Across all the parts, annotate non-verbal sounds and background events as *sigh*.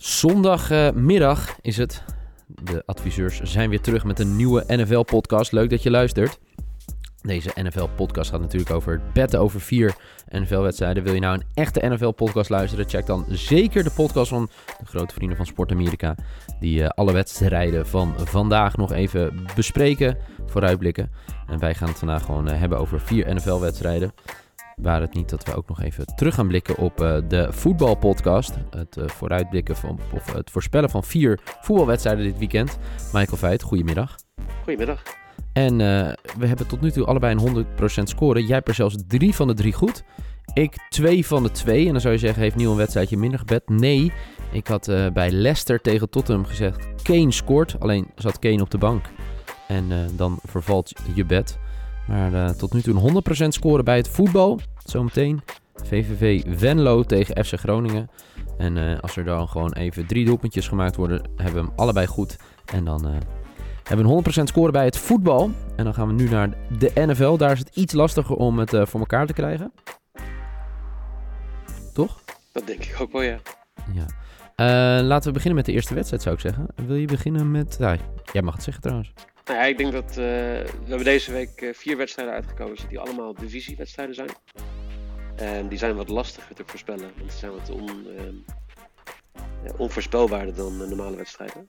Zondagmiddag is het. De adviseurs zijn weer terug met een nieuwe NFL-podcast. Leuk dat je luistert. Deze NFL-podcast gaat natuurlijk over het betten over vier NFL-wedstrijden. Wil je nou een echte NFL-podcast luisteren? Check dan zeker de podcast van de grote vrienden van Sport Amerika. Die uh, alle wedstrijden van vandaag nog even bespreken, vooruitblikken. En wij gaan het vandaag gewoon uh, hebben over vier NFL-wedstrijden. Waar het niet dat we ook nog even terug gaan blikken op uh, de voetbalpodcast. Het vooruitblikken van, of het voorspellen van vier voetbalwedstrijden dit weekend. Michael Veit, goedemiddag. Goedemiddag. En uh, we hebben tot nu toe allebei een 100% score. Jij hebt er zelfs drie van de drie goed. Ik twee van de twee. En dan zou je zeggen, heeft Nieuw een wedstrijdje minder gebed? Nee, ik had bij Leicester tegen Tottenham gezegd, Kane scoort. Alleen zat Kane op de bank. En dan vervalt je bed. Maar tot nu toe een 100% score bij het voetbal. Zometeen VVV Venlo tegen FC Groningen. En als er dan gewoon even drie doelpuntjes gemaakt worden, hebben we hem allebei goed. En dan hebben we een 100% score bij het voetbal. En dan gaan we nu naar de NFL. Daar is het iets lastiger om het voor elkaar te krijgen. Toch? Dat denk ik ook wel, ja. ja. Laten we beginnen met de eerste wedstrijd, zou ik zeggen. Wil je beginnen met... Ja, jij mag het zeggen trouwens. Nou ja, ik denk dat... Uh, we hebben deze week vier wedstrijden uitgekozen die allemaal divisiewedstrijden zijn. En die zijn wat lastiger te voorspellen. Want ze zijn wat on, onvoorspelbaarder dan normale wedstrijden.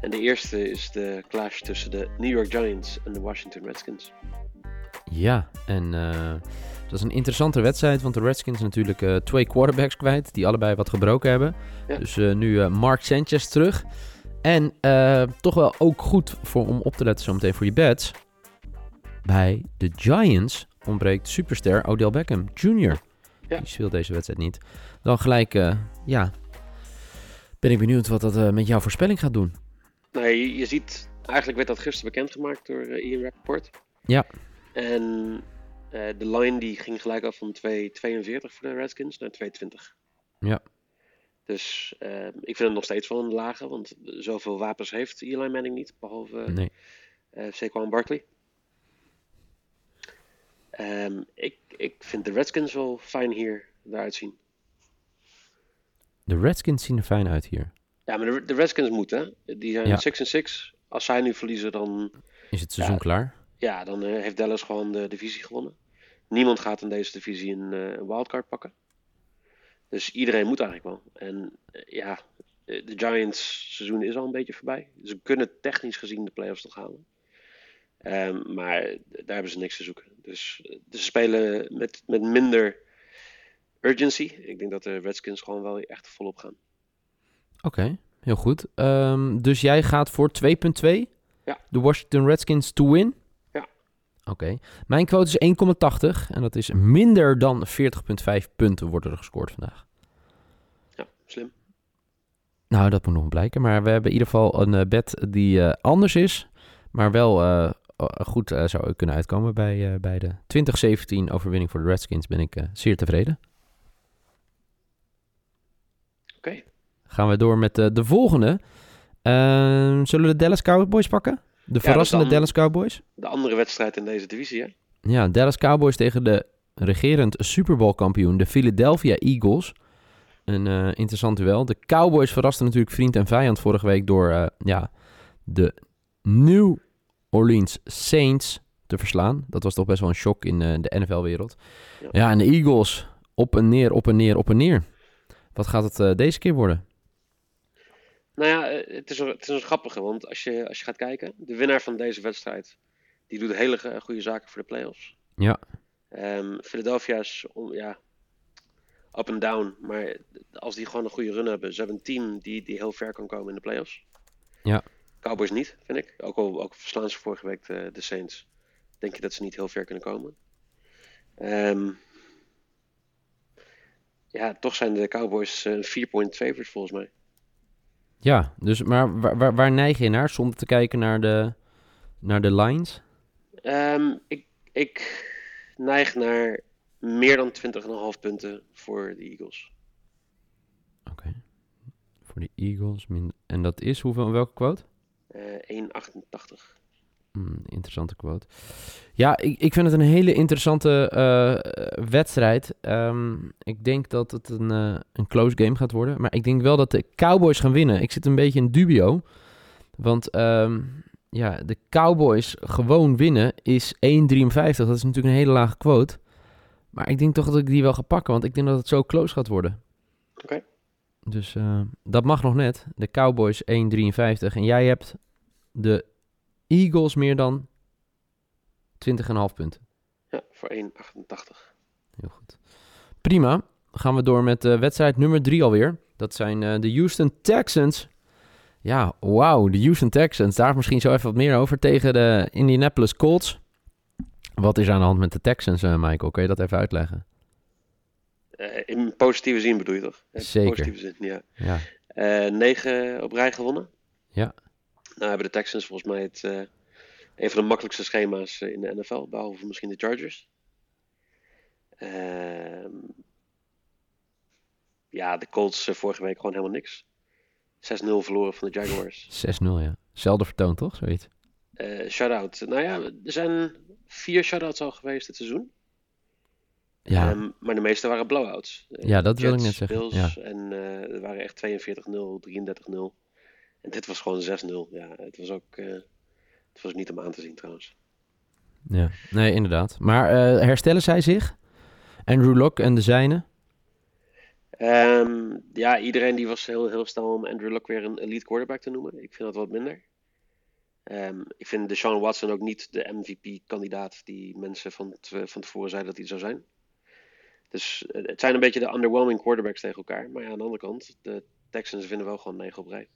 En de eerste is de clash tussen de New York Giants en de Washington Redskins. Ja, en uh, dat is een interessante wedstrijd, want de Redskins natuurlijk uh, twee quarterbacks kwijt, die allebei wat gebroken hebben. Ja. Dus uh, nu Mark Sanchez terug. En toch wel ook goed voor, om op te letten zometeen voor je bets. Bij de Giants ontbreekt superster Odell Beckham Jr. Ja. Die speelt deze wedstrijd niet. Dan gelijk, ja, ben ik benieuwd wat dat met jouw voorspelling gaat doen. Nee, je, je, ziet, eigenlijk werd dat gisteren bekendgemaakt door Ian Rappaport. Ja. En de line die ging gelijk af van 2,42 voor de Redskins naar 2,20. Ja. Dus uh, ik vind het nog steeds wel een lage, want zoveel wapens heeft Eli Manning niet, behalve nee. uh, Saquon Barkley. Um, ik, ik vind de Redskins wel fijn hier eruit zien. De Redskins zien er fijn uit hier. Ja, maar de, de Redskins moeten. Die zijn 6 en 6. Als zij nu verliezen, dan. Is het seizoen ja, klaar? Ja, dan uh, heeft Dallas gewoon de divisie gewonnen. Niemand gaat in deze divisie een, uh, een wildcard pakken. Dus iedereen moet eigenlijk wel. En uh, ja, de Giants seizoen is al een beetje voorbij. Ze kunnen technisch gezien de playoffs nog halen. Um, maar daar hebben ze niks te zoeken. Dus, dus ze spelen met, met minder urgency. Ik denk dat de Redskins gewoon wel echt volop gaan. Oké, okay, heel goed. Um, dus jij gaat voor 2.2? Ja. De Washington Redskins to win? Oké. Okay. Mijn quote is 1,80 en dat is minder dan 40,5 punten worden er gescoord vandaag. Ja, slim. Nou, dat moet nog blijken. Maar we hebben in ieder geval een uh, bet die uh, anders is, maar wel uh, goed zou kunnen uitkomen bij, bij de 2017 overwinning voor de Redskins. Ben ik zeer tevreden. Oké. Okay. Gaan we door met de volgende. Uh, zullen we de Dallas Cowboys pakken? De verrassende ja, Dallas Cowboys? De andere wedstrijd in deze divisie, hè? Ja, Dallas Cowboys tegen de regerend Super Bowl kampioen, de Philadelphia Eagles. Een uh, interessant duel. De Cowboys verrasten natuurlijk vriend en vijand vorige week door uh, ja, de New Orleans Saints te verslaan. Dat was toch best wel een shock in uh, de NFL-wereld. Ja. ja, en de Eagles op en neer, op en neer, op en neer. Wat gaat het deze keer worden? Nou ja, het is, een, het is een grappige, want als je, als je gaat kijken, de winnaar van deze wedstrijd, die doet hele goede zaken voor de playoffs. Ja. Um, Philadelphia is ja, up and down, maar als die gewoon een goede run hebben, ze hebben een team die, die heel ver kan komen in de playoffs. Ja. Cowboys niet, vind ik. Ook al ook verslaan ze vorige week de, de Saints, denk je dat ze niet heel ver kunnen komen. Um, ja, toch zijn de Cowboys een uh, 4-point favorites volgens mij. Ja, dus maar waar, waar, waar, neig je naar zonder te kijken naar de, naar de lines? Um, ik, ik neig naar meer dan 20,5 punten voor de Eagles. Oké. Okay. Voor de Eagles. Min... En dat is hoeveel, welke quote? Uh, 1,88. Hmm, interessante quote. Ja, ik, ik vind het een hele interessante eh, wedstrijd. Ehm, ik denk dat het een, eh, een close game gaat worden. Maar ik denk wel dat de Cowboys gaan winnen. Ik zit een beetje in dubio. Want ehm, ja, de Cowboys gewoon winnen is 1,53. Dat is natuurlijk een hele lage quote. Maar ik denk toch dat ik die wel ga pakken. Want ik denk dat het zo close gaat worden. Oké. Dus eh, dat mag nog net. De Cowboys 1,53. En jij hebt de Eagles meer dan 20,5 punten. Ja, voor 1,88. Heel goed. Prima. Dan gaan we door met uh, wedstrijd nummer 3 alweer. Dat zijn uh, de Houston Texans. Ja, wauw, de Houston Texans. Daar misschien zo even wat meer over tegen de Indianapolis Colts. Wat is aan de hand met de Texans, uh, Michael? Kun je dat even uitleggen? in positieve zin bedoel je toch? Zeker. positieve zin, ja. Ja. negen op rij gewonnen. Ja. Nou hebben de Texans volgens mij het, uh, een van de makkelijkste schema's in de NFL, behalve misschien de Chargers. Uh, ja, de Colts uh, vorige week gewoon helemaal niks. 6-0 verloren van de Jaguars. 6-0, ja. Zelden vertoond, toch? Zoiets. Uh, shutout. Nou ja, er zijn vier shutouts al geweest dit seizoen. Ja. Um, maar de meeste waren blowouts. ja, dat Jets, wil ik net zeggen. Bills, ja. En er waren echt 42-0, 33-0. En dit was gewoon 6-0. Ja, het was ook uh, het was niet om aan te zien trouwens. Ja, nee, inderdaad. Maar uh, herstellen zij zich? Andrew Locke en de zijne? Um, ja, iedereen die was heel, heel snel om Andrew Locke weer een elite quarterback te noemen. Ik vind dat wat minder. Um, ik vind Deshaun Watson ook niet de MVP-kandidaat die mensen van, van tevoren zeiden dat hij zou zijn. Dus uh, het zijn een beetje de underwhelming quarterbacks tegen elkaar. Maar ja, aan de andere kant, de Texans vinden wel gewoon 9 op rij.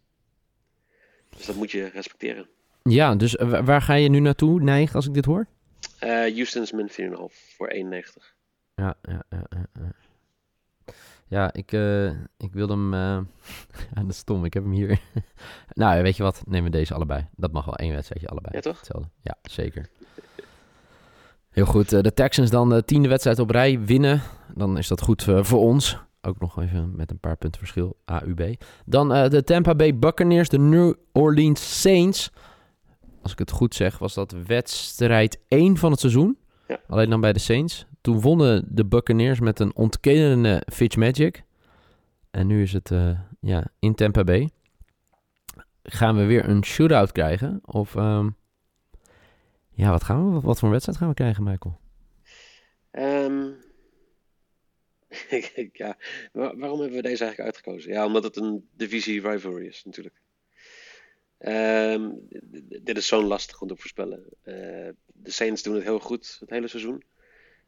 Dus dat moet je respecteren. Ja, dus waar ga je nu naartoe neigen als ik dit hoor? Uh, Houston's min 4,5 voor 1,90. Ja, ja, ja, ja. Ja, ik, uh, ik wilde hem... Uh... *laughs* ja, dat is stom, ik heb hem hier... *laughs* nou, weet je wat? Neem we deze allebei. Dat mag wel één wedstrijdje allebei. Ja, toch? Hetzelfde. Ja, zeker. Heel goed. De Texans dan de tiende wedstrijd op rij winnen. Dan is dat goed voor ons. Ook nog even met een paar punten verschil. AUB. Dan uh, de Tampa Bay Buccaneers, de New Orleans Saints. Als ik het goed zeg, was dat wedstrijd 1 van het seizoen. Ja. Alleen dan bij de Saints. Toen wonnen de Buccaneers met een ontkennende Fitzmagic. En nu is het uh, ja, in Tampa Bay. Gaan we weer een shootout krijgen? Of um, ja, wat, gaan we, wat voor wedstrijd gaan we krijgen, Michael? Um, *laughs* ja, waarom hebben we deze eigenlijk uitgekozen? Ja, omdat het een divisie rivalry is natuurlijk. Um, dit is zo'n lastig om te voorspellen. Uh, de Saints doen het heel goed het hele seizoen.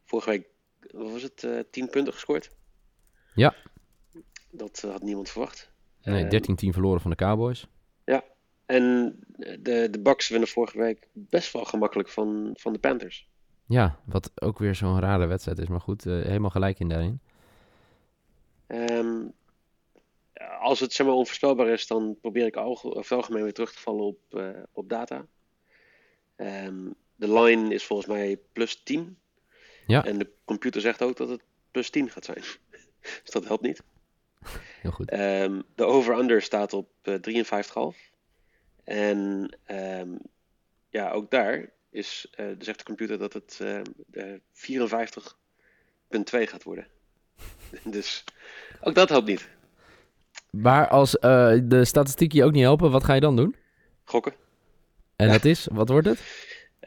Vorige week wat was het, uh, 10 punten gescoord. Ja. Dat uh, had niemand verwacht. Nee, 13-10 verloren van de Cowboys. Ja, en de, de Bucks winnen vorige week best wel gemakkelijk van, van de Panthers. Ja, wat ook weer zo'n rare wedstrijd is. Maar goed, helemaal gelijk in daarin. Um, als het zeg maar onvoorspelbaar is, dan probeer ik over het algemeen weer terug te vallen op, uh, op data. Um, de line is volgens mij plus 10. Ja. En de computer zegt ook dat het plus 10 gaat zijn. *laughs* dus dat helpt niet. Heel goed. Um, de over-under staat op uh, 53,5. En um, ja, ook daar is, uh, zegt de computer dat het uh, 54,2 gaat worden. *laughs* dus ook dat helpt niet. Maar als uh, de statistieken je ook niet helpen, wat ga je dan doen? Gokken. En ja. *laughs* dat is, wat wordt het?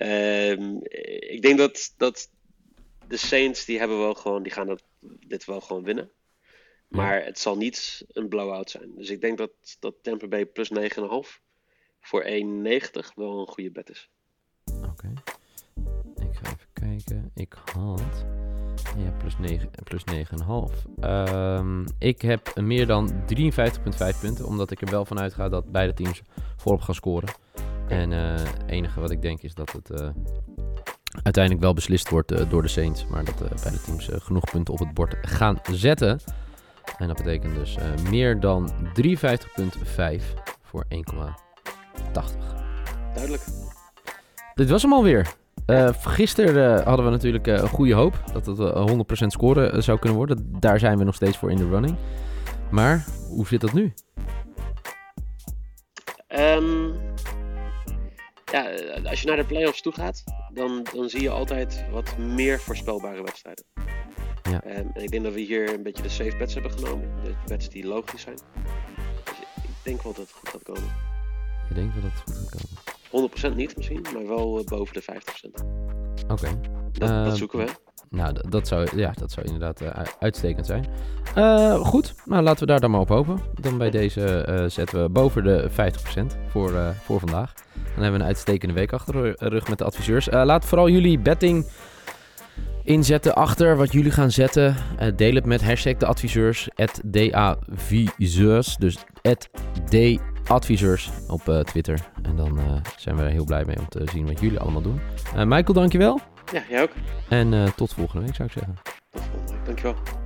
Um, ik denk dat, dat de Saints, die hebben wel gewoon, die gaan dat, dit wel gewoon winnen. Maar ja. het zal niet een blowout zijn. Dus ik denk dat, dat Tampa Bay plus 9,5 voor 1,90 wel een goede bet is. Oké. Okay. Ik ga even kijken. Ik had... Ja, plus 9, plus 9,5. Um, ik heb meer dan 53,5 punten, omdat ik er wel van uitga dat beide teams volop gaan scoren. En het uh, enige wat ik denk is dat het uh, uiteindelijk wel beslist wordt uh, door de Saints, maar dat beide teams genoeg punten op het bord gaan zetten. En dat betekent dus meer dan 53,5 voor 1,80. Duidelijk. Dit was hem alweer. Uh, gisteren uh, hadden we natuurlijk uh, een goede hoop dat het 100% scoren zou kunnen worden. Daar zijn we nog steeds voor in de running. Maar hoe zit dat nu? Um, ja, eh, als je naar de playoffs toe gaat, dan, dan zie je altijd wat meer voorspelbare wedstrijden. Ja. Ehm, en ik denk dat we hier een beetje de safe bets hebben genomen. De bets die logisch zijn. Dus ik denk wel dat het goed gaat komen. Je denkt wel dat het goed gaat komen. 100% niet misschien, maar wel eh, boven de 50%. Oké. Dat, dat zoeken we. Nou, d- dat zou, ja, dat zou inderdaad eh, uitstekend zijn. Eh, goed, nou laten we daar dan maar op hopen. Dan bij deze zetten we boven de 50% voor, voor vandaag. Dan hebben we een uitstekende week achter de rug met de adviseurs. Laat vooral jullie betting inzetten achter wat jullie gaan zetten. Deel het met hashtag de adviseurs, @davizeurs, dus @dadviseurs op eh, Twitter. En dan eh, zijn we er heel blij mee om te zien wat jullie allemaal doen. Eh, Michael, dankjewel. Ja, jij ook. En tot volgende week zou ik zeggen. Tot volgende week. Dankjewel.